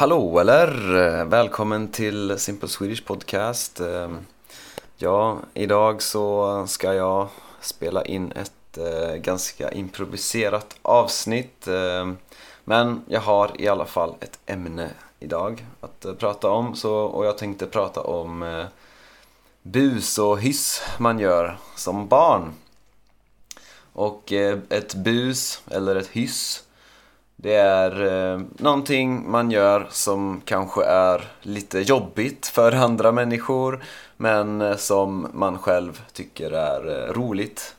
Hallå eller! Välkommen till Simple Swedish Podcast. Ehm, ja, idag så ska jag spela in ett eh, ganska improviserat avsnitt. Ehm, men jag har i alla fall ett ämne idag att eh, prata om så, och jag tänkte prata om eh, bus och hyss man gör som barn. Och ett bus eller ett hyss det är eh, någonting man gör som kanske är lite jobbigt för andra människor men eh, som man själv tycker är eh, roligt.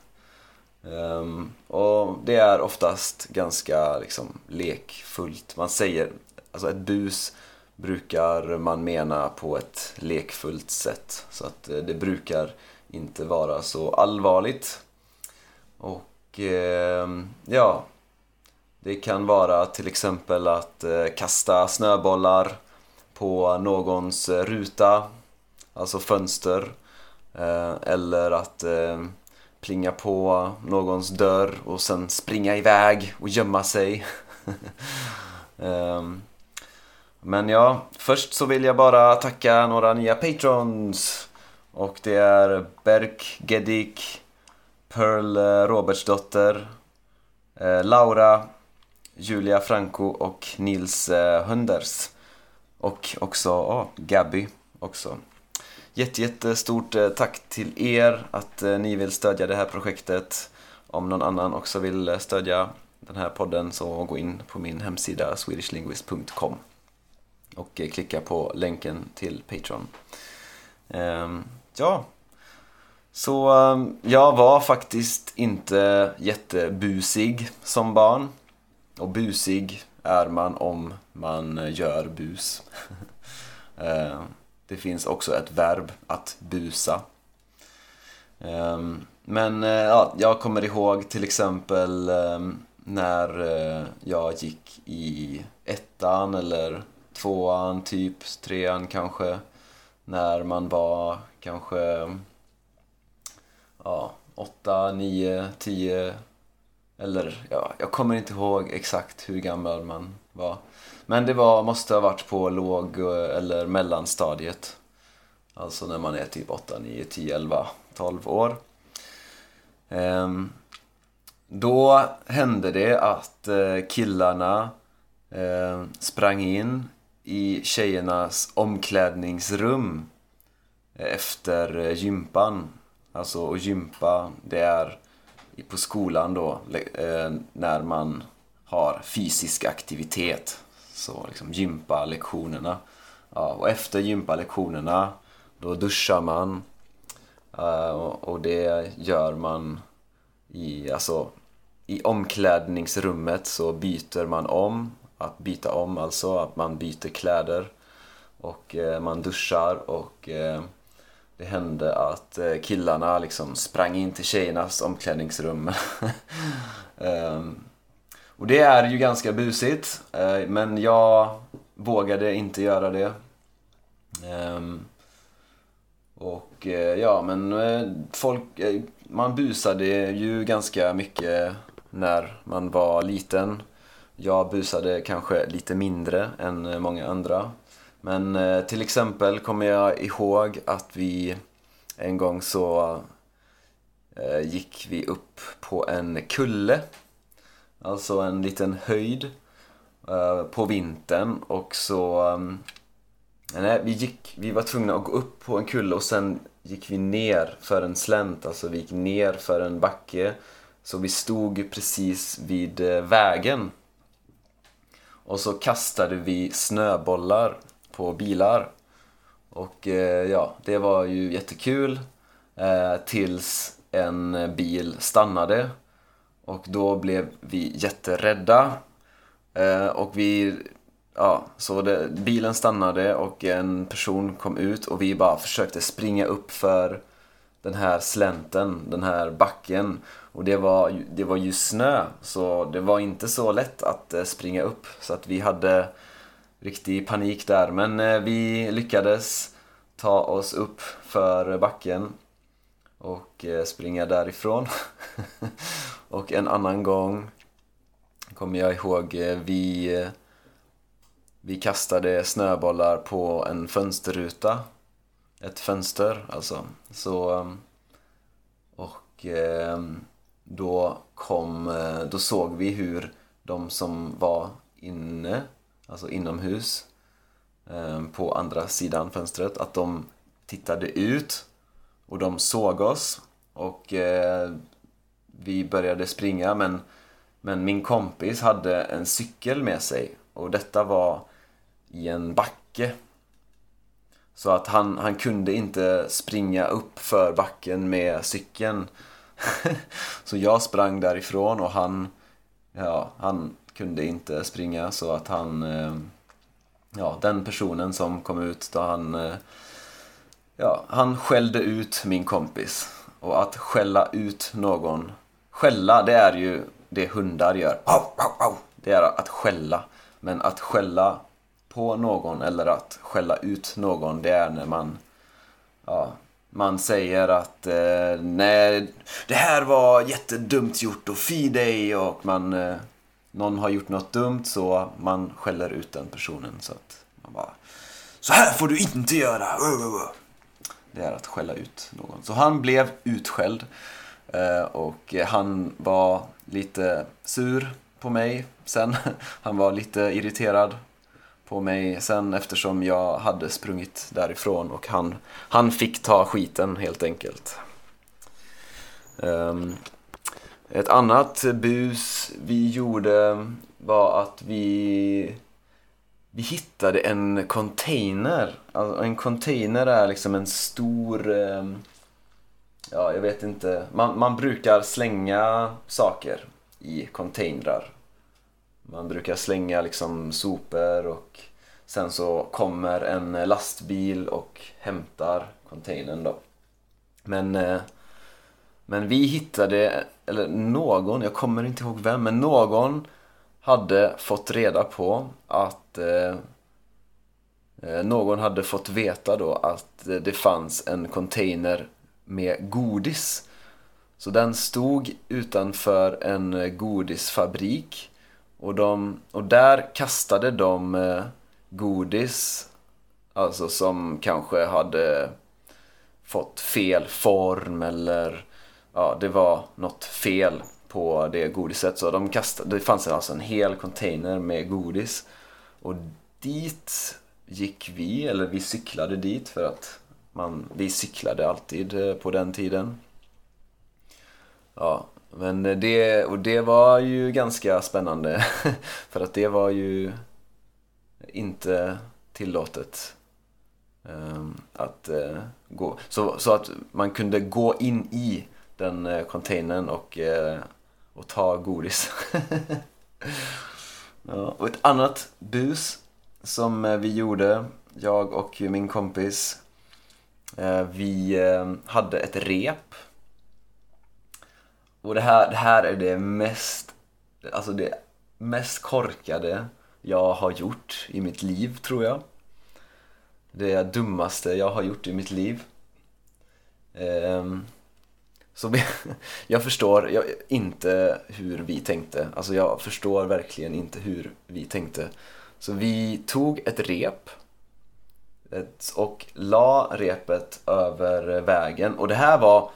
Um, och det är oftast ganska liksom, lekfullt. Man säger, alltså ett bus brukar man mena på ett lekfullt sätt. Så att eh, det brukar inte vara så allvarligt. Och eh, ja, det kan vara till exempel att eh, kasta snöbollar på någons eh, ruta, alltså fönster. Eh, eller att plinga på någons dörr och sen springa iväg och gömma sig. Ehm, men ja, först så vill jag bara tacka några nya patrons. Och det är Berk Gedik, Pearl Robertsdotter, Laura Julia Franco och Nils eh, Hunders. Och också oh, Gabby också. Jätte, jättestort eh, tack till er att eh, ni vill stödja det här projektet. Om någon annan också vill eh, stödja den här podden så gå in på min hemsida swedishlinguist.com och eh, klicka på länken till Patreon. Ehm, ja, så ehm, jag var faktiskt inte jättebusig som barn. Och busig är man om man gör bus. Eh, det finns också ett verb, att busa. Ehm, men eh, ja, jag kommer ihåg till exempel ehm, när eh, jag gick i ettan eller tvåan, typ trean kanske. När man var kanske ja, åtta, nio, tio eller ja, jag kommer inte ihåg exakt hur gammal man var. Men det var, måste ha varit på låg eh, eller mellanstadiet. Alltså när man är typ 8, 9, 10, 11, 12 år. Ehm, då hände det att eh, killarna eh, sprang in i tjejernas omklädningsrum eh, efter gympan. Alltså, och gympa, det är på skolan då, eh, när man har fysisk aktivitet. Så liksom gympa lektionerna. Ja, och efter gympa lektionerna, då duschar man. Eh, och det gör man i, alltså, i omklädningsrummet så byter man om. Att byta om alltså, att man byter kläder. Och eh, man duschar och det hände att eh, killarna liksom sprang in till tjejernas omklädningsrum. um, och det är ju ganska busigt, uh, men jag vågade inte göra det. Um, och uh, ja, men uh, folk, man busade ju ganska mycket när man var liten. Jag busade kanske lite mindre än många andra. Men eh, till exempel kommer jag ihåg att vi en gång så eh, gick vi upp på en kulle. Alltså en liten höjd eh, på vintern och så eh, Nej, vi, gick, vi var tvungna att gå upp på en kulle och sen gick vi ner för en slänt, alltså vi gick ner för en backe. Så vi stod precis vid eh, vägen. Och så kastade vi snöbollar på bilar. Och eh, ja, det var ju jättekul eh, tills en bil stannade. Och då blev vi jätterädda. Eh, och vi, ja, så det, bilen stannade och en person kom ut och vi bara försökte springa upp för den här slänten, den här backen. Och det var, det var ju snö, så det var inte så lätt att springa upp. Så att vi hade riktig panik där. Men eh, vi lyckades ta oss upp för backen och eh, springa därifrån. och en annan gång kommer jag ihåg, eh, vi vi kastade snöbollar på en fönsterruta. Ett fönster alltså. Så, och då kom, då såg vi hur de som var inne, alltså inomhus, ehm, på andra sidan fönstret, att de tittade ut och de såg oss och eh, vi började springa men, men min kompis hade en cykel med sig och detta var i en backe. Så att han, han kunde inte springa upp för backen med cykeln. så jag sprang därifrån och han, ja, han kunde inte springa så att han, eh, ja, den personen som kom ut då han, eh, ja, han skällde ut min kompis. Och att skälla ut någon, skälla det är ju det hundar gör. Det är att skälla. Men att skälla på någon eller att skälla ut någon, det är när man ja, man säger att eh, nej, det här var jättedumt gjort och fi dig och man eh, någon har gjort något dumt så man skäller ut den personen så att man bara Så här får du inte göra! Det är att skälla ut någon. Så han blev utskälld eh, och han var lite sur på mig sen. Han var lite irriterad på mig sen eftersom jag hade sprungit därifrån och han, han fick ta skiten helt enkelt. Um, ett annat bus vi gjorde var att vi, vi hittade en container. Alltså en container är liksom en stor, ehm, ja jag vet inte, man, man brukar slänga saker i containrar man brukar slänga liksom sopor och sen så kommer en lastbil och hämtar containern då. Men, eh, men vi hittade, eller någon, jag kommer inte ihåg vem, men någon hade fått reda på att eh, eh, någon hade fått veta då att det fanns en container med godis. Så den stod utanför en godisfabrik och, de, och där kastade de eh, godis, alltså som kanske hade fått fel form eller ja, det var något fel på det godiset. Så de kastade, det fanns alltså en hel container med godis. Och dit gick vi, eller vi cyklade dit för att man, vi cyklade alltid eh, på den tiden. Ja, men det, och det var ju ganska spännande för att det var ju inte tillåtet ehm, att eh, gå. Så, så att man kunde gå in i den eh, containern och, eh, och ta godis. ja, och ett annat bus som eh, vi gjorde, jag och min kompis, vi hade ett rep och det här, det här är det mest, alltså det mest korkade jag har gjort i mitt liv, tror jag. Det dummaste jag har gjort i mitt liv. Um, så vi, jag förstår jag, inte hur vi tänkte. Alltså jag förstår verkligen inte hur vi tänkte. Så vi tog ett rep ett, och la repet över vägen. Och det här var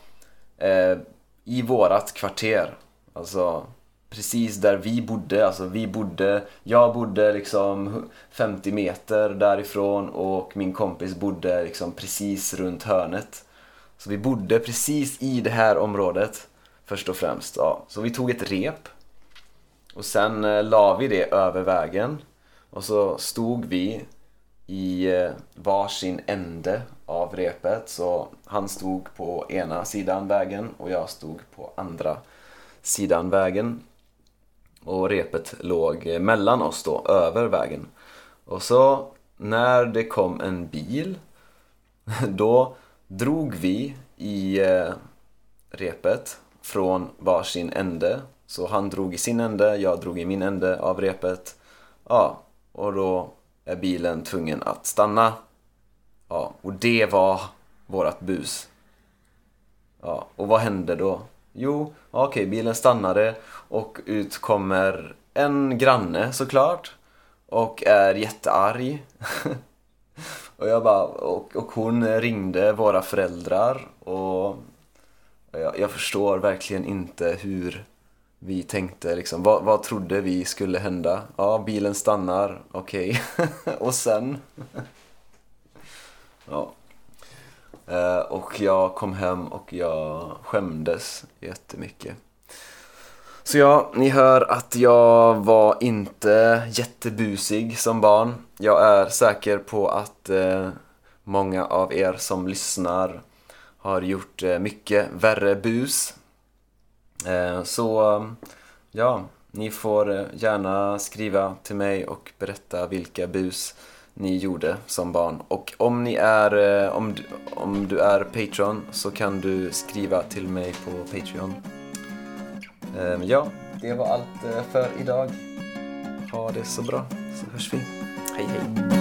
eh, i vårat kvarter. Alltså precis där vi bodde. Alltså vi bodde, jag bodde liksom 50 meter därifrån och min kompis bodde liksom precis runt hörnet. Så vi bodde precis i det här området först och främst. Ja. Så vi tog ett rep och sen eh, la vi det över vägen och så stod vi i eh, varsin ände av repet. Så han stod på ena sidan vägen och jag stod på andra sidan vägen. Och repet låg eh, mellan oss då, över vägen. Och så när det kom en bil, då drog vi i eh, repet från varsin ände. Så han drog i sin ände, jag drog i min ände av repet. Ja, och då är bilen tvungen att stanna. Ja, och det var vårat bus. Ja, och vad hände då? Jo, okej, okay, bilen stannade och ut kommer en granne såklart. och är jättearg. och jag bara, och, och hon ringde våra föräldrar och jag, jag förstår verkligen inte hur vi tänkte liksom, vad, vad trodde vi skulle hända? Ja, bilen stannar, okej. Okay. och sen? ja. Eh, och jag kom hem och jag skämdes jättemycket. Så ja, ni hör att jag var inte jättebusig som barn. Jag är säker på att eh, många av er som lyssnar har gjort eh, mycket värre bus. Eh, så ja, ni får eh, gärna skriva till mig och berätta vilka bus ni gjorde som barn. Och om ni är, eh, om du, om du är Patreon så kan du skriva till mig på Patreon. Ehm, ja, det var allt för idag. Ha det så bra, så hörs vi. Hej hej!